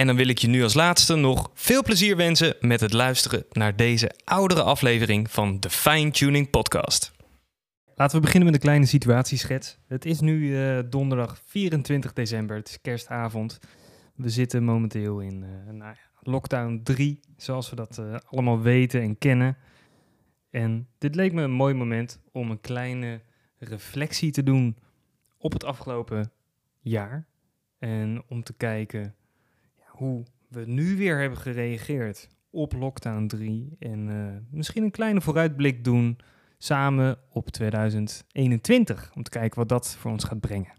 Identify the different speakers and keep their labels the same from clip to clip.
Speaker 1: En dan wil ik je nu als laatste nog veel plezier wensen met het luisteren naar deze oudere aflevering van de Fine Tuning Podcast.
Speaker 2: Laten we beginnen met een kleine situatieschets. Het is nu uh, donderdag 24 december, het is kerstavond. We zitten momenteel in uh, nou ja, lockdown 3, zoals we dat uh, allemaal weten en kennen. En dit leek me een mooi moment om een kleine reflectie te doen op het afgelopen jaar. En om te kijken hoe we nu weer hebben gereageerd op lockdown 3. En uh, misschien een kleine vooruitblik doen samen op 2021. Om te kijken wat dat voor ons gaat brengen.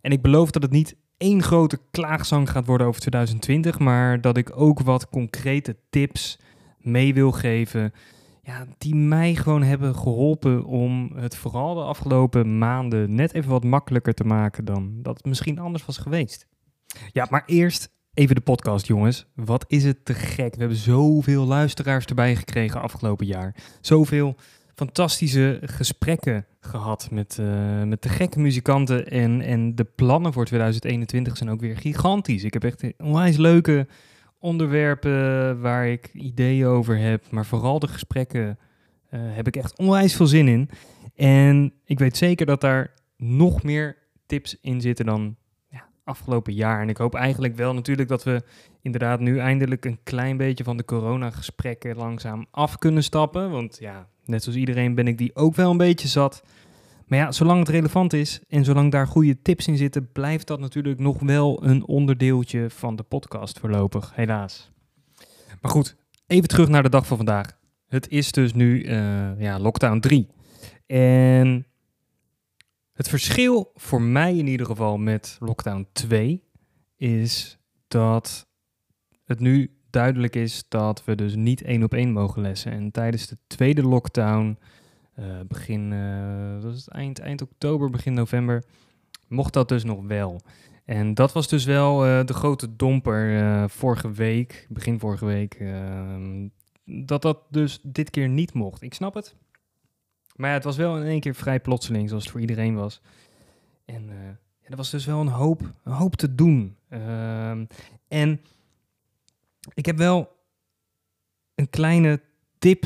Speaker 2: En ik beloof dat het niet één grote klaagzang gaat worden over 2020, maar dat ik ook wat concrete tips mee wil geven. Ja, die mij gewoon hebben geholpen om het vooral de afgelopen maanden net even wat makkelijker te maken dan dat het misschien anders was geweest. Ja, maar eerst Even de podcast, jongens. Wat is het te gek? We hebben zoveel luisteraars erbij gekregen afgelopen jaar. Zoveel fantastische gesprekken gehad met, uh, met de gekke muzikanten. En, en de plannen voor 2021 zijn ook weer gigantisch. Ik heb echt onwijs leuke onderwerpen waar ik ideeën over heb. Maar vooral de gesprekken uh, heb ik echt onwijs veel zin in. En ik weet zeker dat daar nog meer tips in zitten dan afgelopen jaar. En ik hoop eigenlijk wel natuurlijk dat we inderdaad nu eindelijk een klein beetje van de coronagesprekken langzaam af kunnen stappen. Want ja, net zoals iedereen ben ik die ook wel een beetje zat. Maar ja, zolang het relevant is en zolang daar goede tips in zitten, blijft dat natuurlijk nog wel een onderdeeltje van de podcast voorlopig, helaas. Maar goed, even terug naar de dag van vandaag. Het is dus nu uh, ja, lockdown 3. En het verschil voor mij in ieder geval met lockdown 2 is dat het nu duidelijk is dat we dus niet één op één mogen lessen. En tijdens de tweede lockdown, uh, begin, uh, dat is eind, eind oktober, begin november, mocht dat dus nog wel. En dat was dus wel uh, de grote domper vorige week, begin vorige week, ehm, dat dat dus dit keer niet mocht. Ik snap het. Maar ja, het was wel in één keer vrij plotseling, zoals het voor iedereen was. En uh, ja, er was dus wel een hoop, een hoop te doen. Uh, en ik heb wel een kleine tip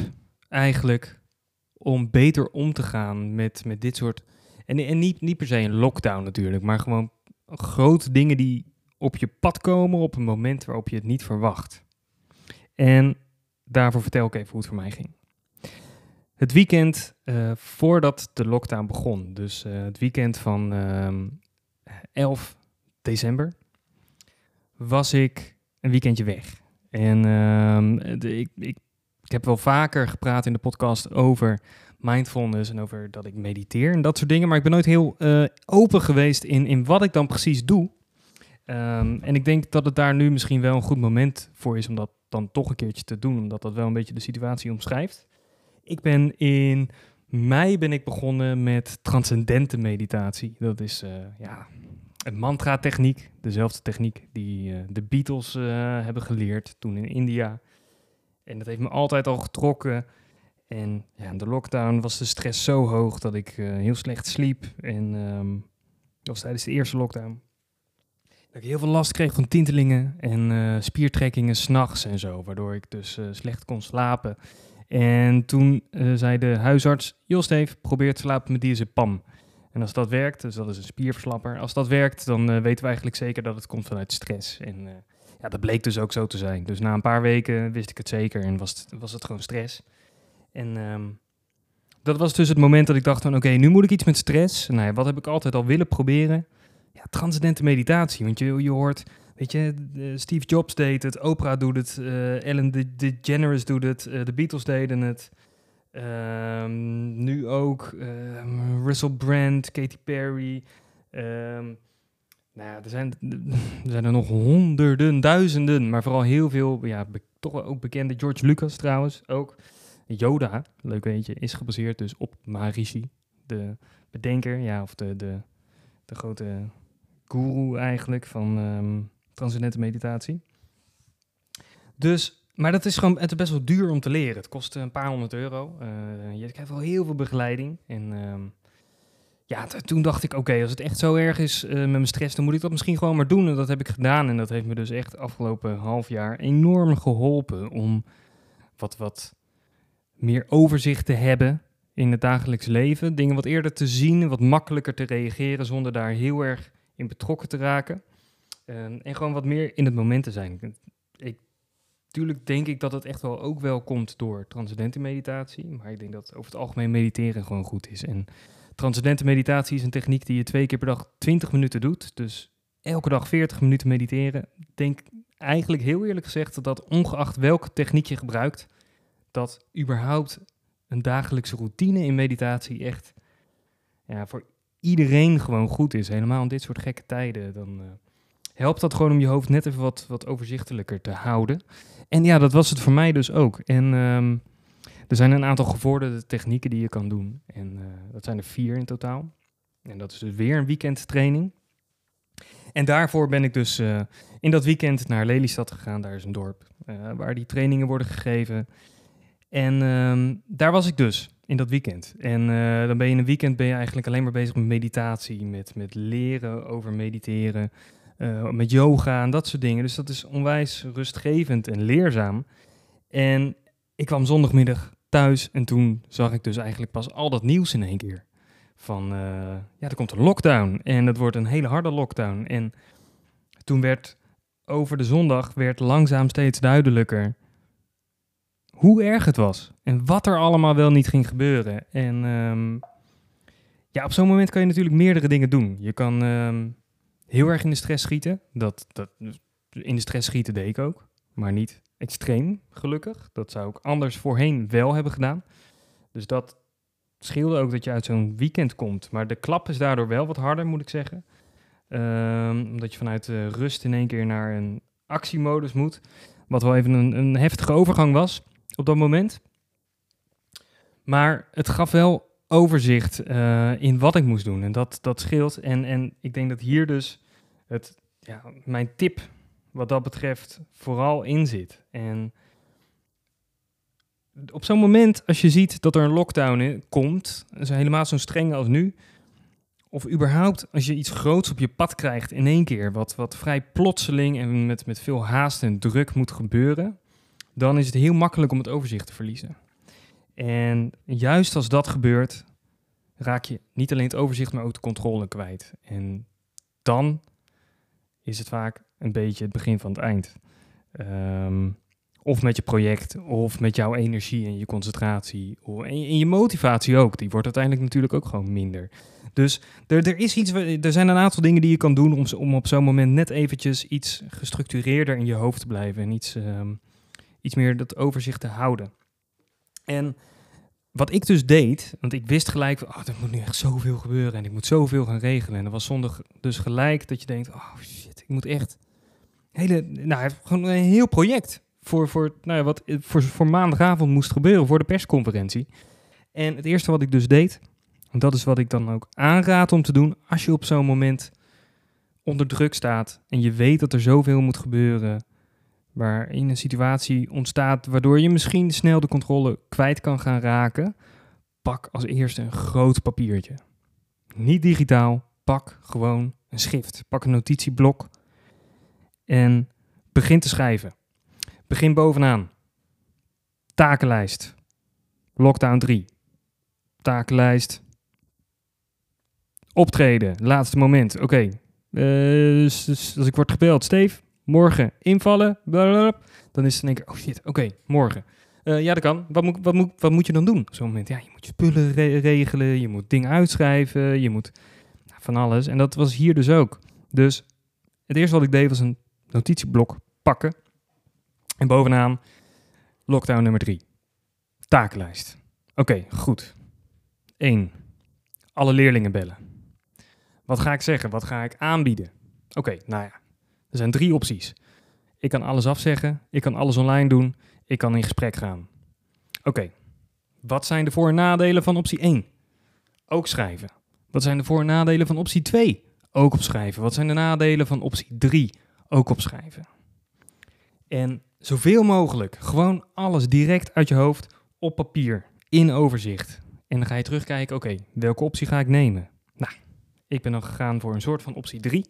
Speaker 2: eigenlijk om beter om te gaan met, met dit soort... En, en niet, niet per se een lockdown natuurlijk, maar gewoon grote dingen die op je pad komen op een moment waarop je het niet verwacht. En daarvoor vertel ik even hoe het voor mij ging. Het weekend uh, voordat de lockdown begon, dus uh, het weekend van uh, ehm, 11 december, was ik een weekendje weg. En ehm, ik, ik, ik heb wel vaker gepraat in de podcast over mindfulness en over dat ik mediteer en dat soort dingen, maar ik ben nooit heel uh, open geweest in, in wat ik dan precies doe. Um, en ik denk dat het daar nu misschien wel een goed moment voor is om dat dan toch een keertje te doen, omdat dat wel een beetje de situatie omschrijft. Ik ben in mei ben ik begonnen met transcendente meditatie. Dat is uh, ja, een mantra-techniek, dezelfde techniek die uh, de Beatles uh, hebben geleerd toen in India. En dat heeft me altijd al getrokken. En ja, in de lockdown was de stress zo hoog dat ik heel slecht sliep. En um, dat was tijdens de eerste lockdown. dat ik heel veel last kreeg van tintelingen en spiertrekkingen s'nachts en zo, waardoor ik dus slecht kon slapen. En toen uh, zei de huisarts, joh Steve, probeer te slapen met diazepam. En als dat werkt, dus dat is een spierverslapper, als dat werkt, dan weten we eigenlijk zeker dat het komt vanuit stress. En ja, dat bleek dus ook zo te zijn. Dus na een paar weken wist ik het zeker en was het, was het gewoon stress. En um, dat was dus het moment dat ik dacht van, oké, nu moet ik iets met stress. Nou ja, wat heb ik altijd al willen proberen? Ja, transcendente meditatie. Want je hoort, weet je, Steve Jobs deed het, Oprah doet het, uh, Ellen DeGeneres doet het, uh, de Beatles deden het. Um, nu ook um, Russell Brand, Katy Perry. Um, nou er zijn, er zijn er nog honderden, duizenden, maar vooral heel veel, ja, toch ook bekende. George Lucas trouwens ook. Yoda, leuk weetje, is gebaseerd dus op Maharishi, de bedenker, ja, of de, de, de grote guru eigenlijk van transcendente meditatie. Dus, maar dat is gewoon, het is best wel duur om te leren. Het kost een paar honderd euro. Uh, je krijgt wel heel veel begeleiding. En um, ja, toen dacht ik, oké, als het echt zo erg is uh, met mijn stress, dan moet ik dat misschien gewoon maar doen. En dat heb ik gedaan. En dat heeft me dus echt afgelopen half jaar enorm geholpen om wat, wat meer overzicht te hebben in het dagelijks leven. Dingen wat eerder te zien, wat makkelijker te reageren zonder daar heel erg in betrokken te raken. Ehm, en gewoon wat meer in het moment te zijn. Ik, tuurlijk denk ik dat het echt wel ook wel komt door transcendente meditatie. Maar ik denk dat over het algemeen mediteren gewoon goed is. En transcendente meditatie is een techniek die je twee keer per dag 20 minuten doet. Dus elke dag 40 minuten mediteren. Denk eigenlijk heel eerlijk gezegd dat ongeacht welke techniek je gebruikt, dat überhaupt een dagelijkse routine in meditatie echt ja, voor iedereen gewoon goed is. Helemaal in dit soort gekke tijden. Dan uh, helpt dat gewoon om je hoofd net even wat, wat overzichtelijker te houden. En ja, dat was het voor mij dus ook. En um, er zijn een aantal gevorderde technieken die je kan doen. En uh, dat zijn er vier in totaal. En dat is dus weer een weekendtraining. En daarvoor ben ik dus uh, in dat weekend naar Lelystad gegaan. Daar is een dorp waar die trainingen worden gegeven. En um, daar was ik dus in dat weekend. En dan ben je in een weekend ben je eigenlijk alleen maar bezig met meditatie, met, met leren over mediteren, uh, met yoga en dat soort dingen. Dus dat is onwijs rustgevend en leerzaam. En ik kwam zondagmiddag thuis en toen zag ik dus eigenlijk pas al dat nieuws in één keer. Van uh, ja, er komt een lockdown en het wordt een hele harde lockdown. En toen werd over de zondag werd langzaam steeds duidelijker hoe erg het was. En wat er allemaal wel niet ging gebeuren. En um, ja, op zo'n moment kan je natuurlijk meerdere dingen doen. Je kan um, heel erg in de stress schieten. Dat, dat, in de stress schieten deed ik ook. Maar niet extreem, gelukkig. Dat zou ik anders voorheen wel hebben gedaan. Dus dat scheelde ook dat je uit zo'n weekend komt. Maar de klap is daardoor wel wat harder, moet ik zeggen. Um, omdat je vanuit de rust in één keer naar een actiemodus moet. Wat wel even een, een heftige overgang was op dat moment. Maar het gaf wel overzicht uh, in wat ik moest doen. En dat, dat scheelt. En, en ik denk dat hier dus het, ja, mijn tip wat dat betreft vooral in zit. En op zo'n moment, als je ziet dat er een lockdown in, komt, is helemaal zo streng als nu, of überhaupt als je iets groots op je pad krijgt in één keer, wat, wat vrij plotseling en met, met veel haast en druk moet gebeuren, dan is het heel makkelijk om het overzicht te verliezen. En juist als dat gebeurt, raak je niet alleen het overzicht, maar ook de controle kwijt. En dan is het vaak een beetje het begin van het eind. Um, of met je project, of met jouw energie en je concentratie. En je motivatie ook. Die wordt uiteindelijk natuurlijk ook gewoon minder. Dus er, er, is iets, er zijn een aantal dingen die je kan doen om, om op zo'n moment net eventjes iets gestructureerder in je hoofd te blijven. En iets, um, iets meer dat overzicht te houden. En wat ik dus deed, want ik wist gelijk, oh, er moet nu echt zoveel gebeuren en ik moet zoveel gaan regelen. En dat was zondag dus gelijk dat je denkt, oh shit, ik moet echt hele, nou, gewoon een heel project voor, voor, nou ja, wat voor, voor maandagavond moest gebeuren voor de persconferentie. En het eerste wat ik dus deed, en dat is wat ik dan ook aanraad om te doen, als je op zo'n moment onder druk staat en je weet dat er zoveel moet gebeuren, waarin een situatie ontstaat waardoor je misschien snel de controle kwijt kan gaan raken, pak als eerste een groot papiertje. Niet digitaal, pak gewoon een schrift. Pak een notitieblok En begin te schrijven. Begin bovenaan. Takenlijst. Lockdown 3. Takenlijst. Optreden. Laatste moment. Oké. Dus als ik word gebeld. Steve, morgen invallen. Blablabla. Dan is het één keer. Oh shit. Oké, morgen. Eh, ja, dat kan. Wat moet, wat, moet, je dan doen op zo'n moment? Ja, je moet je spullen re- regelen. Je moet dingen uitschrijven. Je moet van alles. En dat was hier dus ook. Dus het eerste wat ik deed was een notitieblok pakken. En bovenaan lockdown nummer 3. Takenlijst. Oké, goed. 1. Alle leerlingen bellen. Wat ga ik zeggen? Wat ga ik aanbieden? Oké, nou ja. Er zijn drie opties. Ik kan alles afzeggen. Ik kan alles online doen. Ik kan in gesprek gaan. Oké. Wat zijn de voor- en nadelen van optie 1? Ook schrijven. Wat zijn de voor- en nadelen van optie 2? Ook opschrijven. Wat zijn de nadelen van optie 3? Ook opschrijven. En zoveel mogelijk gewoon alles direct uit je hoofd op papier, in overzicht. En dan ga je terugkijken, oké, welke optie ga ik nemen? Nou, ik ben dan gegaan voor een soort van optie 3.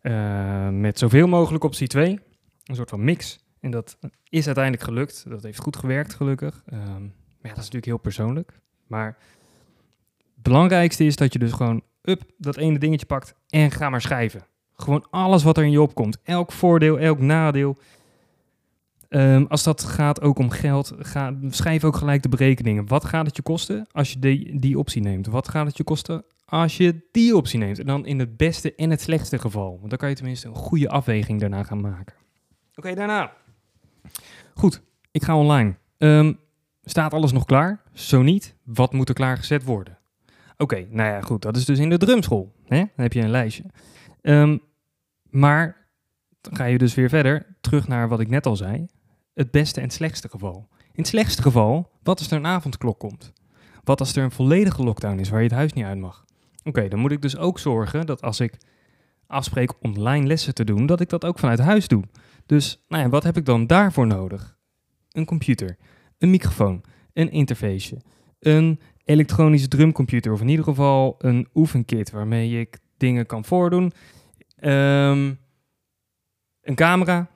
Speaker 2: Eh, met zoveel mogelijk optie 2. Een soort van mix. En dat is uiteindelijk gelukt. Dat heeft goed gewerkt, gelukkig. Ehm, maar ja, dat is natuurlijk heel persoonlijk. Maar het belangrijkste is dat je dus gewoon up dat ene dingetje pakt en ga maar schrijven. Gewoon alles wat er in je opkomt. Elk voordeel, elk nadeel. Ehm, als dat gaat ook om geld, ga, schrijf ook gelijk de berekeningen. Wat gaat het je kosten als je die, die optie neemt? Wat gaat het je kosten als je die optie neemt? En dan in het beste en het slechtste geval. Want dan kan je tenminste een goede afweging daarna gaan maken. Oké, daarna. Goed, ik ga online. Ehm, staat alles nog klaar? Zo niet, wat moet er klaargezet worden? Oké, nou ja, goed. Dat is dus in de drumschool. Hè? Dan heb je een lijstje. Ehm, maar dan ga je dus weer verder, terug naar wat ik net al zei. Het beste en het slechtste geval. In het slechtste geval, wat als er een avondklok komt? Wat als er een volledige lockdown is waar je het huis niet uit mag? Oké, dan moet ik dus ook zorgen dat als ik afspreek online lessen te doen, dat ik dat ook vanuit huis doe. Dus nou ja, wat heb ik dan daarvoor nodig? Een computer, een microfoon, een interface, een elektronische drumcomputer of in ieder geval een oefenkit waarmee ik dingen kan voordoen. Ehm, een camera,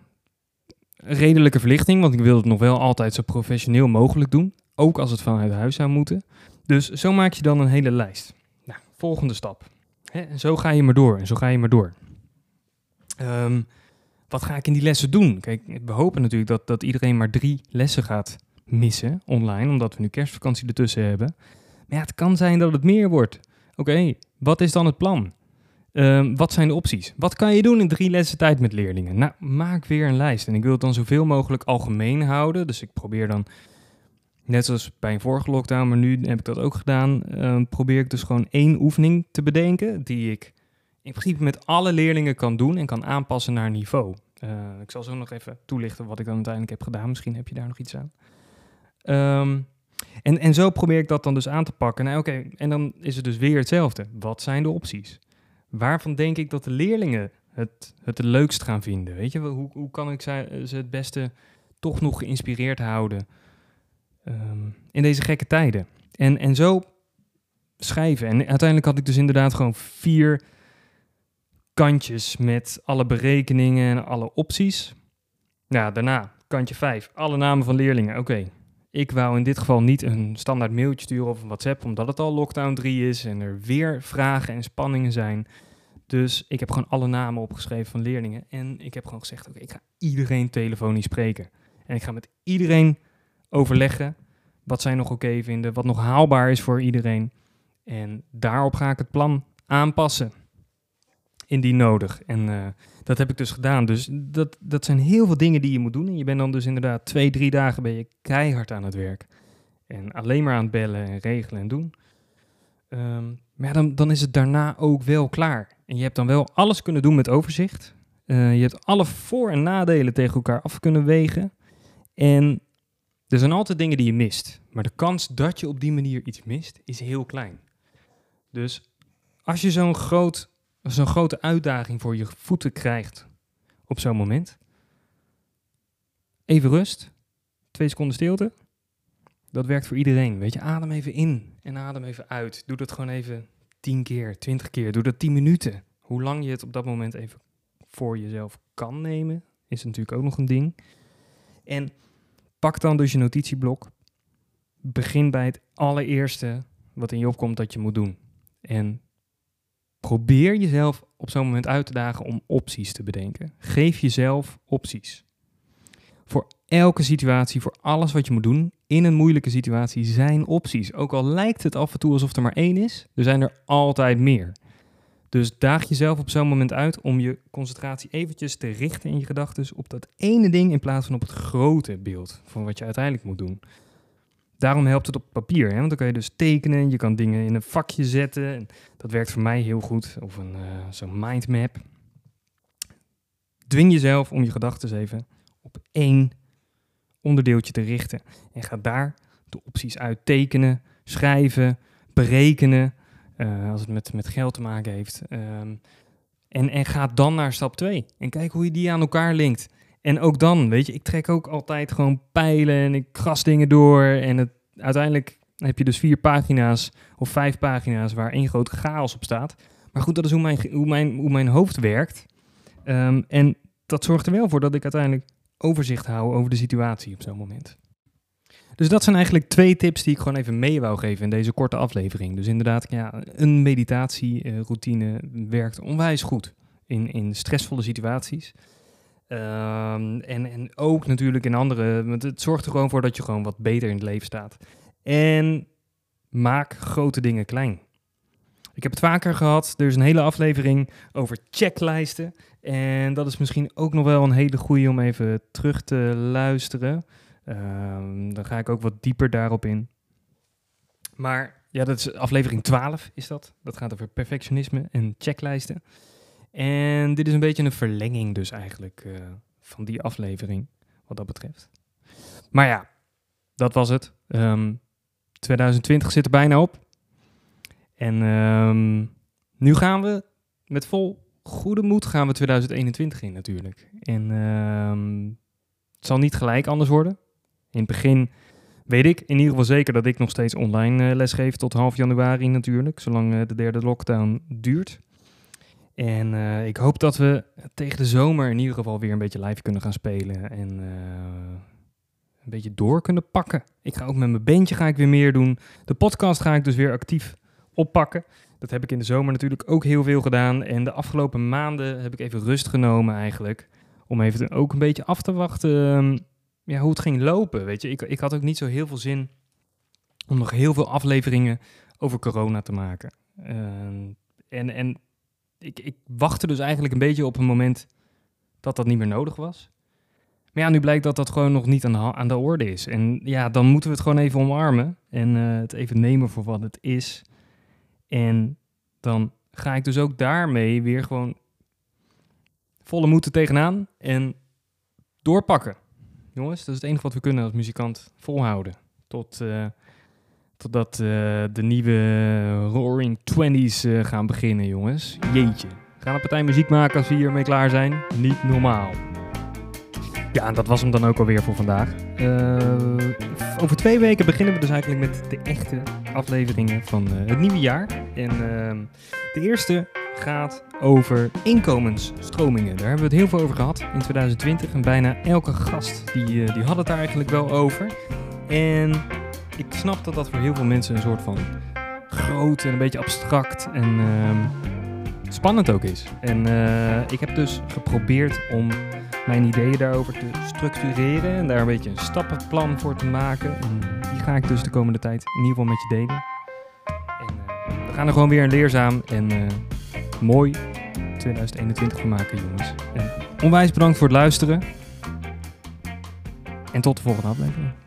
Speaker 2: redelijke verlichting, want ik wil het nog wel altijd zo professioneel mogelijk doen, ook als het vanuit huis zou moeten. Dus zo maak je dan een hele lijst. Volgende stap. Hè, en zo ga je maar door en zo ga je maar door. Ehm, wat ga ik in die lessen doen? Kijk, we hopen natuurlijk dat, dat iedereen maar drie lessen gaat missen online, omdat we nu kerstvakantie ertussen hebben. Maar ja, het kan zijn dat het meer wordt. Oké, wat is dan het plan? Ehm, wat zijn de opties? Wat kan je doen in drie lessen tijd met leerlingen? Nou, maak weer een lijst. En ik wil het dan zoveel mogelijk algemeen houden. Dus ik probeer dan, net zoals bij een vorige lockdown, maar nu heb ik dat ook gedaan, ehm, probeer ik dus gewoon één oefening te bedenken die ik in principe met alle leerlingen kan doen en kan aanpassen naar niveau. Eh, ik zal zo nog even toelichten wat ik dan uiteindelijk heb gedaan. Misschien heb je daar nog iets aan. Ehm, en, en zo probeer ik dat dan dus aan te pakken. Nou, oké, en dan is het dus weer hetzelfde. Wat zijn de opties? Waarvan denk ik dat de leerlingen het, het leukst gaan vinden? Weet je, hoe, hoe kan ik ze, ze het beste toch nog geïnspireerd houden ehm, in deze gekke tijden? En, en zo schrijven. En uiteindelijk had ik dus inderdaad gewoon vier kantjes met alle berekeningen en alle opties. Ja, daarna kantje 5, alle namen van leerlingen. Oké, ik wou in dit geval niet een standaard mailtje sturen of een WhatsApp, omdat het al lockdown 3 is en er weer vragen en spanningen zijn. Dus ik heb gewoon alle namen opgeschreven van leerlingen. En ik heb gewoon gezegd, oké, ik ga iedereen telefonisch spreken. En ik ga met iedereen overleggen wat zij nog oké vinden, wat nog haalbaar is voor iedereen. En daarop ga ik het plan aanpassen. Indien nodig. En uh, dat heb ik dus gedaan. Dus dat, dat zijn heel veel dingen die je moet doen. En je bent dan dus inderdaad twee, drie dagen ben je keihard aan het werk. En alleen maar aan het bellen en regelen en doen. Um, maar dan, dan is het daarna ook wel klaar. En je hebt dan wel alles kunnen doen met overzicht. Uh, je hebt alle voor- en nadelen tegen elkaar af kunnen wegen. En er zijn altijd dingen die je mist. Maar de kans dat je op die manier iets mist, is heel klein. Dus als je zo'n groot, zo'n grote uitdaging voor je voeten krijgt op zo'n moment, even rust, twee seconden stilte. Dat werkt voor iedereen. Weet je, adem even in en adem even uit. Doe dat gewoon even tien keer, twintig keer. Doe dat tien minuten. Hoe lang je het op dat moment even voor jezelf kan nemen, is natuurlijk ook nog een ding. En pak dan dus je notitieblok. Begin bij het allereerste wat in je opkomt dat je moet doen. En probeer jezelf op zo'n moment uit te dagen om opties te bedenken. Geef jezelf opties. Voor elke situatie, voor alles wat je moet doen in een moeilijke situatie, zijn opties. Ook al lijkt het af en toe alsof er maar één is, er zijn er altijd meer. Dus daag jezelf op zo'n moment uit om je concentratie eventjes te richten in je gedachten op dat ene ding in plaats van op het grote beeld van wat je uiteindelijk moet doen. Daarom helpt het op papier, hè? want dan kan je dus tekenen, je kan dingen in een vakje zetten. En dat werkt voor mij heel goed, of een, uh, zo'n mindmap. Dwing jezelf om je gedachten even op één onderdeeltje te richten. En ga daar de opties uittekenen, schrijven, berekenen, uh, als het met, met geld te maken heeft. Um, en, en ga dan naar stap 2 en kijk hoe je die aan elkaar linkt. En ook dan, weet je, ik trek ook altijd gewoon pijlen en ik kras dingen door. En het, uiteindelijk heb je dus vier pagina's of vijf pagina's waar één grote chaos op staat. Maar goed, dat is hoe mijn, hoe mijn, hoe mijn hoofd werkt. Um, en dat zorgt er wel voor dat ik uiteindelijk overzicht hou over de situatie op zo'n moment. Dus dat zijn eigenlijk twee tips die ik gewoon even mee wou geven in deze korte aflevering. Dus inderdaad, ja, een meditatieroutine werkt onwijs goed in, in stressvolle situaties. Um, en, en ook natuurlijk in andere, want het zorgt er gewoon voor dat je gewoon wat beter in het leven staat. En maak grote dingen klein. Ik heb het vaker gehad, er is een hele aflevering over checklijsten. En dat is misschien ook nog wel een hele goede om even terug te luisteren. Um, dan ga ik ook wat dieper daarop in. Maar ja, dat is aflevering 12 is dat. Dat gaat over perfectionisme en checklijsten. En dit is een beetje een verlenging dus eigenlijk uh, van die aflevering, wat dat betreft. Maar ja, dat was het. Um, 2020 zit er bijna op. En um, nu gaan we met vol goede moed gaan we 2021 in natuurlijk. En het zal niet gelijk anders worden. In het begin weet ik in ieder geval zeker dat ik nog steeds online uh, lesgeef tot half januari natuurlijk, zolang uh, de derde lockdown duurt. En uh, ik hoop dat we tegen de zomer in ieder geval weer een beetje live kunnen gaan spelen en een beetje door kunnen pakken. Ik ga ook met mijn bandje ga ik weer meer doen. De podcast ga ik dus weer actief oppakken. Dat heb ik in de zomer natuurlijk ook heel veel gedaan. En de afgelopen maanden heb ik even rust genomen eigenlijk. Om even ook een beetje af te wachten um, ja, hoe het ging lopen. Weet je, ik, ik had ook niet zo heel veel zin om nog heel veel afleveringen over corona te maken. Uh, en en ik, ik wachtte dus eigenlijk een beetje op een moment dat dat niet meer nodig was. Maar ja, nu blijkt dat dat gewoon nog niet aan de, aan de orde is. En ja, dan moeten we het gewoon even omarmen en uh, het even nemen voor wat het is. En dan ga ik dus ook daarmee weer gewoon volle moed tegenaan en doorpakken. Jongens, dat is het enige wat we kunnen als muzikant volhouden. Tot, uh, totdat uh, de nieuwe Roaring Twenties uh, gaan beginnen, jongens. Jeetje. Gaan een partij muziek maken als we hiermee klaar zijn. Niet normaal. Ja, en dat was hem dan ook alweer voor vandaag. over twee weken beginnen we dus eigenlijk met de echte afleveringen van het nieuwe jaar. En ehm, de eerste gaat over inkomensstromingen. Daar hebben we het heel veel over gehad in 2020. En bijna elke gast die, uh, die had het daar eigenlijk wel over. En ik snap dat dat voor heel veel mensen een soort van groot en een beetje abstract en uh, spannend ook is. En uh, ik heb dus geprobeerd om mijn ideeën daarover te structureren en daar een beetje een stappenplan voor te maken. En die ga ik dus de komende tijd in ieder geval met je delen. En uh, we gaan er gewoon weer een leerzaam en mooi 2021 van maken, jongens. En onwijs bedankt voor het luisteren. En tot de volgende aflevering.